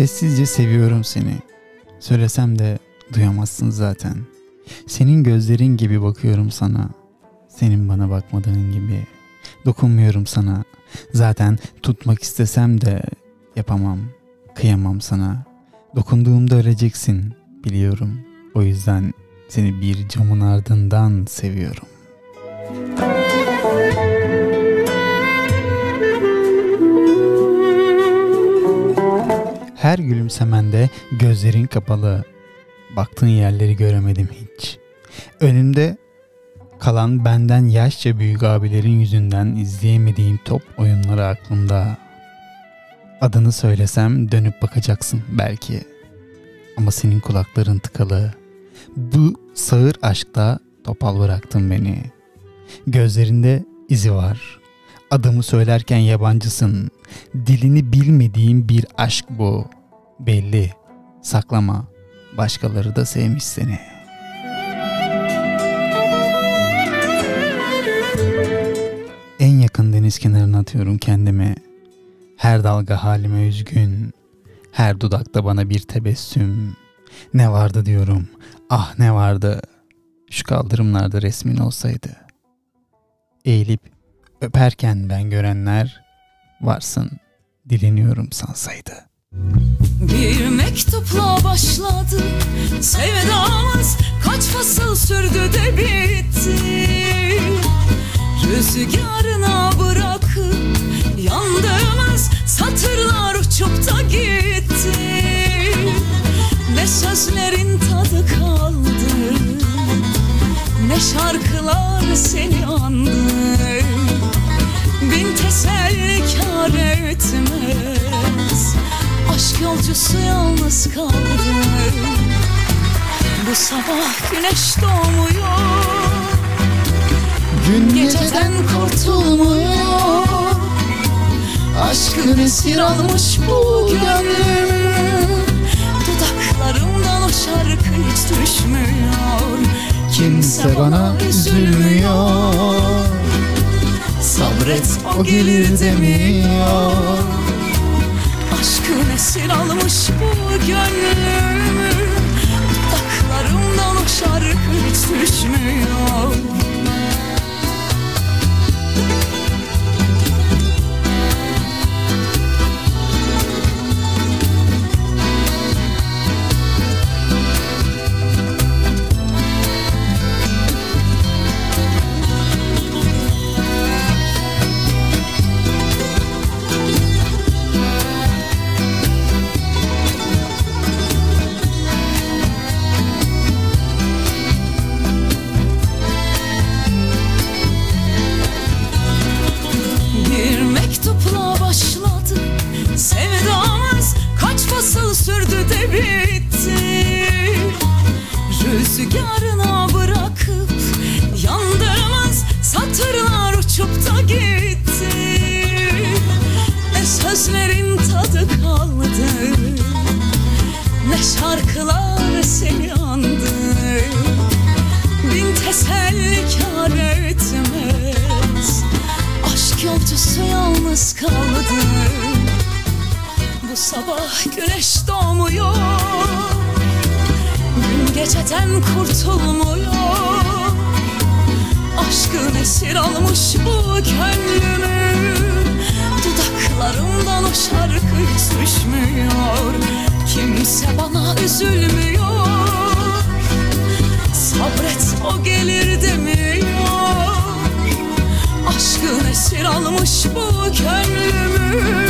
Sessizce seviyorum seni. Söylesem de duyamazsın zaten. Senin gözlerin gibi bakıyorum sana. Senin bana bakmadığın gibi. Dokunmuyorum sana. Zaten tutmak istesem de yapamam. Kıyamam sana. Dokunduğumda öleceksin biliyorum. O yüzden seni bir camın ardından seviyorum. Her gülümsemende gözlerin kapalı. Baktığın yerleri göremedim hiç. Önümde kalan benden yaşça büyük abilerin yüzünden izleyemediğim top oyunları aklımda. Adını söylesem dönüp bakacaksın belki. Ama senin kulakların tıkalı. Bu sağır aşkta topal bıraktın beni. Gözlerinde izi var. Adımı söylerken yabancısın. Dilini bilmediğim bir aşk bu. Belli. Saklama. Başkaları da sevmiş seni. En yakın deniz kenarına atıyorum kendimi. Her dalga halime üzgün. Her dudakta bana bir tebessüm. Ne vardı diyorum. Ah ne vardı. Şu kaldırımlarda resmin olsaydı. Eğilip öperken ben görenler varsın dileniyorum sansaydı. Bir mektupla başladı. Sevdamız Kaç fasıl sürdü de bitti. Rüzgarına bırakıp yandığımız satırlar uçup da gitti. Ne sözlerin tadı kaldı Ne şarkılar seni andı Teselli kar etmez. Aşk yolcusu yalnız kaldı Bu sabah güneş doğmuyor. Gün Geceden kurtulmuyor. Aşkın esir almış bu gönlüm. Dudaklarımdan o şarkı hiç düşmüyor. Kimse bana üzülmüyor. Sabret o gelir demiyor. Aşkın esir almış bu bitti. Rüzgarına bırakıp Yandığımız satırlar uçup da gitti. Ne sözlerin tadı kaldı Ne şarkılar seni andı. Bin teselli kar etmez Aşk yolcusu yalnız kaldı sabah güneş doğmuyor. Gün geceden kurtulmuyor. Aşkın esir almış bu gönlümü. Dudaklarımdan o şarkı hiç düşmüyor Kimse bana üzülmüyor. Sabret o gelir demiyor. Aşkın esir almış bu gönlümü